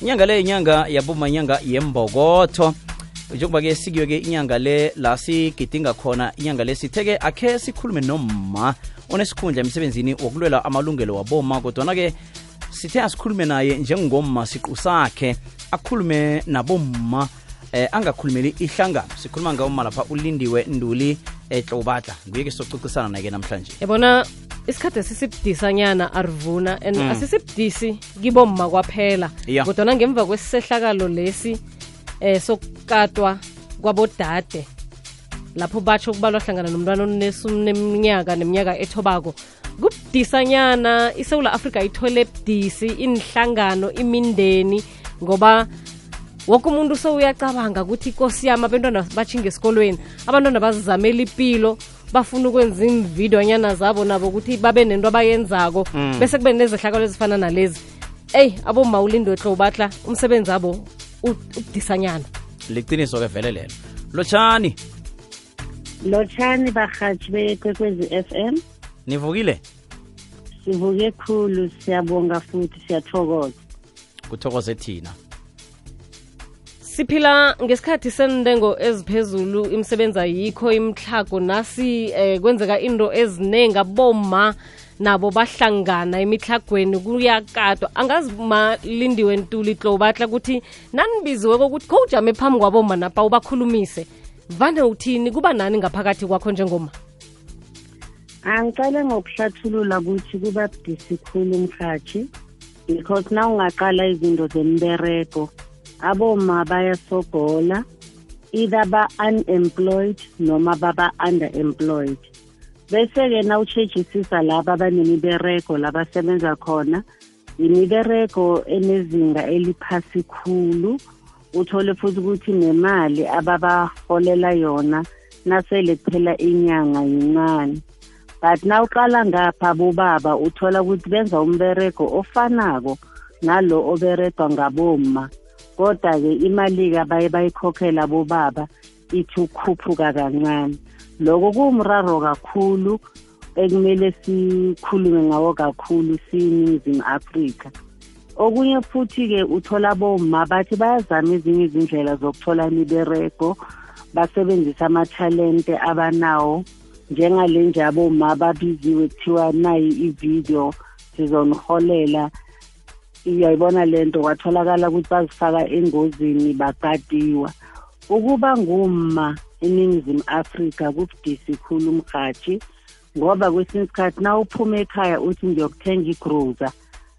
inyanga le inyanga yaboma inyanga yembokotho njengoba-ke sikiyo-ke inyanga le la sigidinga khona inyanga le sithe-ke akhe sikhulume nomma onesikhundla emsebenzini wokulwela amalungelo waboma kodwana-ke sithe asikhulume naye njengomma siqu sakhe akhulume nabomma eh angakhulumeli ihlangano. Sikhuluma ngawoma lapha ulindiwe nduli ehlobadla nguye-ke sizococisana naye namhlanje. Yabona isikhathi esisibudisanyana arivuna and asisibudisi kibomma kwaphela. Ya. kodwana ngemva kwesisehlakalo lesi eh sokukatwa kwabodade lapho batsho kubalwa hlangana nomntwana oneminyaka neminyaka ethobako kubudisanyana isewula afrika ithole budisi inhlangano imindeni ngoba woke umuntu sowuyacabanga ukuthi ikosi yami abantwana batshinga esikolweni abantwana bazizamela impilo bafuna ukwenza iimvidonyana zabo nabo ukuthi babe nento abayenzako. Bese kube nezehlakalo ezifana nalezi. Eyi aboma ulindwetlo batla umsebenzi abo u- ubudisanyana liqiniso-ke vele lelo. Lotshani. Lotshani barhatshi bekwekwezi m. Nivukile? Sivuke khulu siyabonga futhi siyathokoza. Kuthokoze thina siphila ngesikhathi sendengo eziphezulu imisebenzi ayikho imtlhago nasi eh, kwenzeka into eziningi aboma nabo bahlangana emitlhagweni kuyakadwa angazi malindiwe ntuli batla ukuthi nanibiziwe kokuthi khowujame phambi kwaboma napa ubakhulumise vane uthini kuba nani ngaphakathi kwakho njengoma angicale ngokuhlathulula ukuthi kuba budisi khulu umkhathi because na ungaqala izinto zembereko aboma bayasogola either ba-unemployed noma baba-underemployed. Bese-ke na utshejisisa laba abanemibereko labasebenza khona imibereko enezinga eliphasi khulu uthole futhi ukuthi nemali ababaholela yona nasele kuphela inyanga yincane but na uqala ngapha bobaba uthola ukuthi benza umbereko ofanako nalo oberegwa ngaboma kodwa-ke imali-ke abaye bayikhokhela bobaba ithi ukhuphuka kancane. Loko kuwumraro kakhulu ekumele sikhulume ngawo kakhulu siyiningizimu afrika. Okunye futhi-ke uthola boma bathi bayazama ezinye izindlela zokuthola imibereko basebenzisa amathalente abanawo. Njengale nje aboma babiziwe kuthiwa nayi ivideo sizoniholela uyayibona lento kwatholakala ukuthi bazifaka engozini bagadiwa ukuba ngumma eningizimu afrika kubudisi khulu umhathi ngoba kwesinye isikhathi na uphuma ekhaya uthi ngiyokuthenga igroza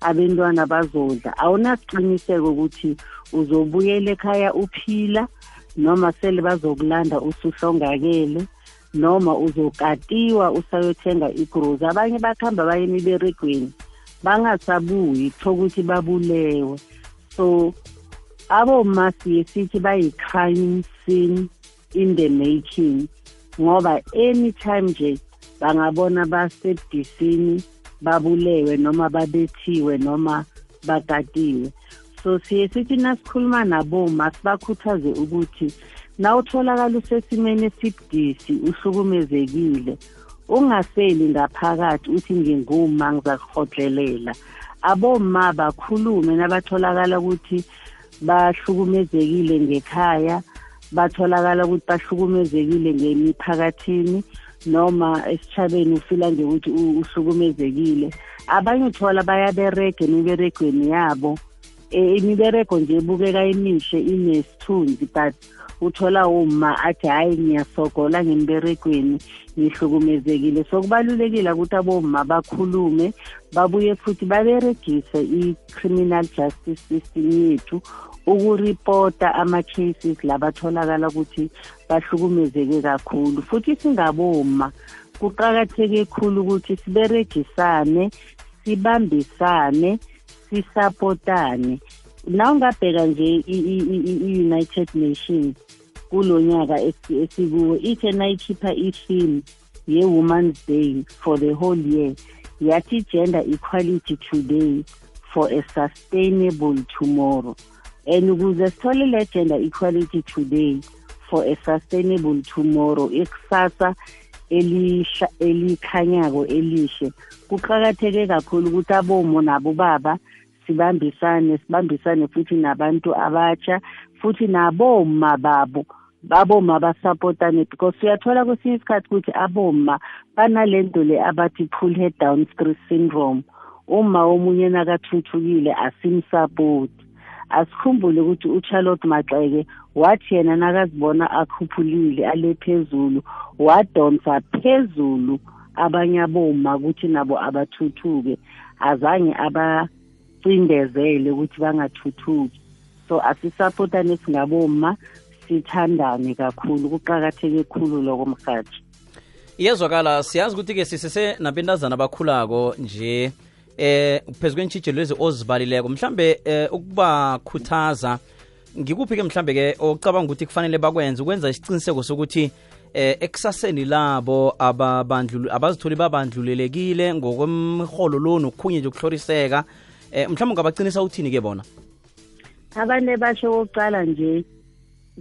abentwana bazodla. Awunasiqiniseko ukuthi uzobuyela ekhaya uphila noma sele bazokulanda usuhlongakele noma uzokatiwa usayothenga igrozi abanye bakuhamba baye emiberegweni bangasabuyi kutho ukuthi babulewe. So aboma siye sithi bayi-crime scene in the making ngoba anytime nje bangabona basebudisini babulewe noma babethiwe noma bakatiwe. So siye sithi nasikhuluma naboma sibakhuthaze ukuthi nawutholakala usesimeni esibudisi uhlukumezekile ungaseli ngaphakathi uthi nginguma ngizakuhodlelela aboma bakhulume nabatholakala ukuthi bahlukumezekile ngekhaya batholakala ukuthi bahlukumezekile ngemiphakathini noma esitshabeni ufila nje ukuthi uhlukumezekile. Abanye uthola bayaberega emiberegweni yabo. Eh, imibereko nje ebukeka emihle inesithunzi but uthola uma athi hhayi ngiyasogola ngemberegweni ngihlukumezekile. So kubalulekile ukuthi aboma bakhulume babuye futhi baberegise i-criminal justice system yethu ukuripota ama-cases labatholakala ukuthi bahlukumezeke kakhulu. Futhi singaboma kuqakatheke khulu ukuthi siberegisane sibambisane sisapotane. Na ungabheka nje i-united nations kulo nyaka esikuwo ithe nayikhipha i-theme ye-woman's day for the whole year yathi gender equality today for a sustainable tomorrow. And ukuze sithole le gender equality today for a sustainable tomorrow ikusasa elikhanyako elihle kuqakatheke kakhulu ukuthi abomo nabo baba sibambisane sibambisane futhi nabantu abatsha futhi naboma babo baboma basapotane because uyathola kwesinye isikhathi ukuthi aboma banalento le abathi pull head down stress syndrome. Uma omunye nakathuthukile asimsapoti asikhumbule ukuthi ucharlotte maxeke wathi yena nakazibona akhuphulile ale phezulu wadonsa phezulu abanye aboma ukuthi nabo abathuthuke. Azange abacindezele ukuthi bangathuthuki. So asisapotane singaboma sithandane kakhulu kuqakatheke khulu loko mhathi iyezwakala siyazi ukuthi-ke sisese nabentazana abakhulako nje eh phezu kwentshijelo lezi ozibalileko. Mhlambe eh, ukubakhuthaza ngikuphi-ke mhlambe-ke ocabanga ukuthi kufanele bakwenze ukwenza isiqiniseko sokuthi eh ekusaseni labo abazitholi babandlulelekile ngokwemholo lo nokhunye nje ukuhloriseka eh mhlawumbe ungabaqinisa uthini ke bona? Abantu basho kokuqala nje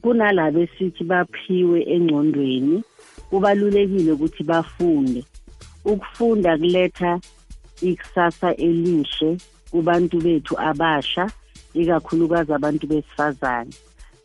kunalabo esithi baphiwe engqondweni kubalulekile ukuthi bafunde. Ukufunda kuletha ikusasa elihle kubantu bethu abasha ikakhulukazi abantu besifazane.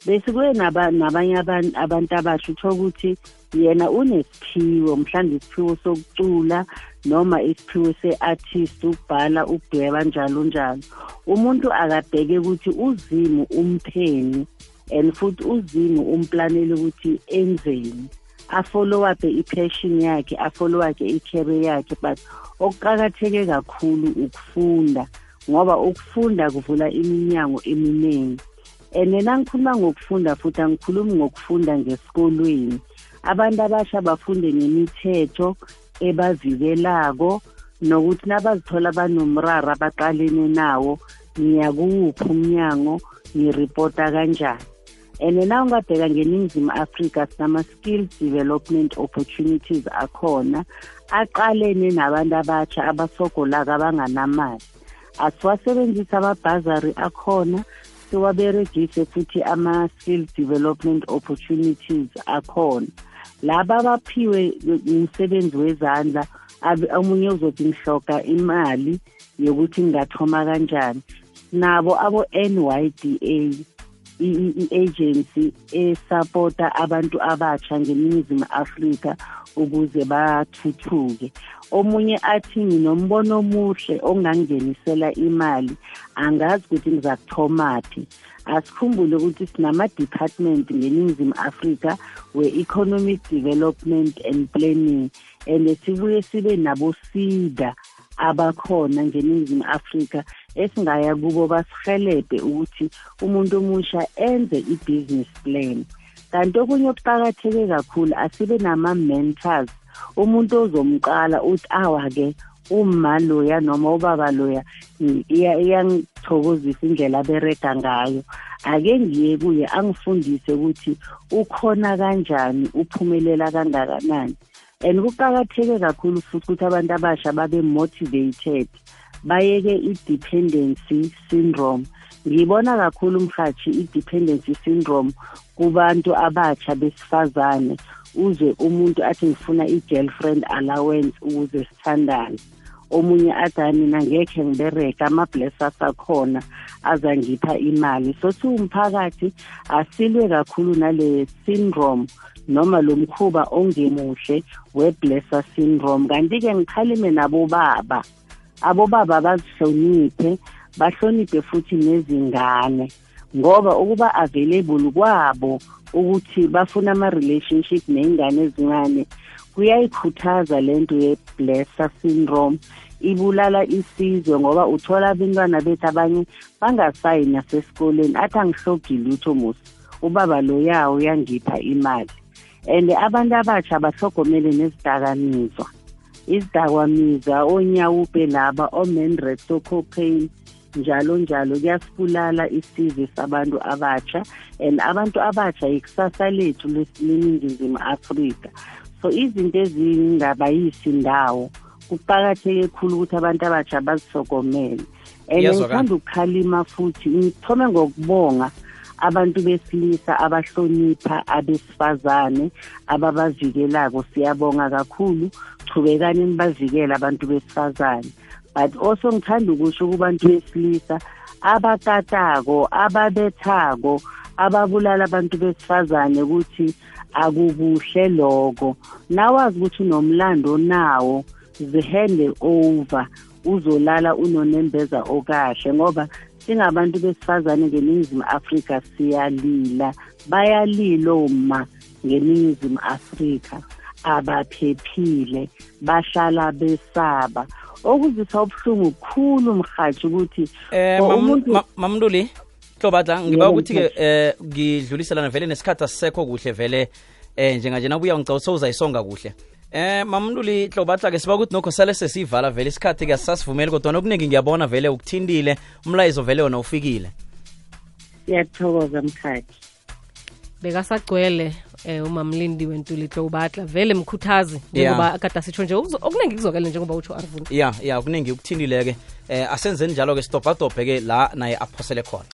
Bese kuye nabanye abantu abasha utho ukuthi yena unesiphiwo mhlawumbe isiphiwo sokucula noma isiphiwo se-artist ukubhala ukudweba njalo njalo. Umuntu akabheke ukuthi uzimu umpheni and futhi uzimu umplanele ukuthi enzeni. Afollow up i-passion yakhe afollow up i-career yakhe but okuqakatheke kakhulu ukufunda ngoba ukufunda kuvula iminyango eminingi. And nangikhuluma ngokufunda futhi angikhulumi ngokufunda ngesikolweni. Abantu abasha bafunde ngemithetho ebavikelako nokuthi nabazithola banomraro abaqalene nawo ngiyakuwuphi umnyango ngiripota kanjani? And na ungabheka ngeningizimu afrika sinama-skills development opportunities akhona aqalene nabantu abatsha abasogolaka abanganamali. Asiwasebenzise amabhazari akhona siwaberegise futhi ama-skills development opportunities akhona. Laba abaphiwe umsebenzi wezandla omunye uzothi ngihloka imali yokuthi ngingathoma kanjani. Nabo abo-n y d a i-agency esapota abantu abatsha ngeningizimu afrika ukuze bathuthuke. Omunye athi nginombono omuhle ongangenisela imali angazi ukuthi ngizakuthomaphi asikhumbule ukuthi sinama-department ngeningizimu afrika we-economic development and planning and sibuye sibe nabo-sida abakhona ngeningizimu afrika esingaya kubo basihelebhe ukuthi umuntu omusha enze i-business plan. Kanti okunye okuqakatheke kakhulu asibe nama-mentors. Umuntu ozomqala uthi awa-ke uma loya noma ubaba loya iyangithokozisa indlela aberega ngayo. Ake ngiye kuye angifundise ukuthi ukhona kanjani uphumelela kangakanani. And kuqakatheke kakhulu futhi ukuthi abantu abasha babe motivated bayeke i-dependency syndrome. Ngibona kakhulu mhathi i-dependency syndrome kubantu abatsha besifazane. Uze umuntu athi ngifuna i-girlfriend allowance ukuze sithandane. Omunye athi mina ngekhe ngibereka ama-blessers akhona azangipha imali. So siwumphakathi asilwe kakhulu nale syndrome noma lo mkhuba ongemuhle we-blesser syndrome. Kanti-ke ngikhalime nabo baba abobaba bazihloniphe bahloniphe futhi nezingane ngoba ukuba available kwabo ukuthi bafuna ama-relationship ney'ngane ezincane kuyayikhuthaza lento ye-blesser syndrome. Ibulala isizwe ngoba uthola abantwana bethu abanye bangasayi nasesikoleni athi angihlogi lutho musi ubaba loyawo uyangipha imali. And abantu abatsha bahlogomele nezidakamizwa izidakwamizwa onyawupe laba omenresto cocaine njalo njalo kuyasibulala isizwe sabantu abatsha and abantu abatsha ikusasa lethu leningizimu afrika. So izinto ezingabayisi indawo kuqakatheke khulu ukuthi abantu abatsha bazisokomele and ngithanda ukukhalima futhi ngithome ngokubonga abantu besilisa abahlonipha abesifazane ababavikelako. Siyabonga kakhulu. Chubekani nibavikele abantu besifazane. But also ngithanda ukusho kubantu besilisa abatatako ababethako ababulala abantu besifazane ukuthi akukuhle lokho. Nawazi ukuthi unomlando nawo zihande over uzolala unonembeza okahle ngoba singabantu besifazane ngeningizimu afrika siyalila bayalila oma ngeningizimu afrika abaphephile bahlala besaba. Okuzisa ubuhlungu kukhulu mhathi ukuthi eh umuntu mamnduli hlobadla ngiba ukuthi ke eh ngidluliselana vele nesikhathi asisekho kuhle vele eh njenganje nabuya ngicela sowuzayisonga kuhle. Eh mamnduli hlobatla ke siba ukuthi nokho sale sesivala vele isikhathi ke sasivumeli kodwa nokuningi ngiyabona vele ukuthindile umlayezo vele wona ufikile. Siyathokoza mkhathi bekasagcwele. Eh umamlindi wentulitlo ubatla vele mkhuthazi njengoba kade sitsho nje okuningi kuzokele njengoba utsho arvuna ya ya okuningi ukuthindile ke eh asenzeni njalo ke stop ke la naye aphosele khona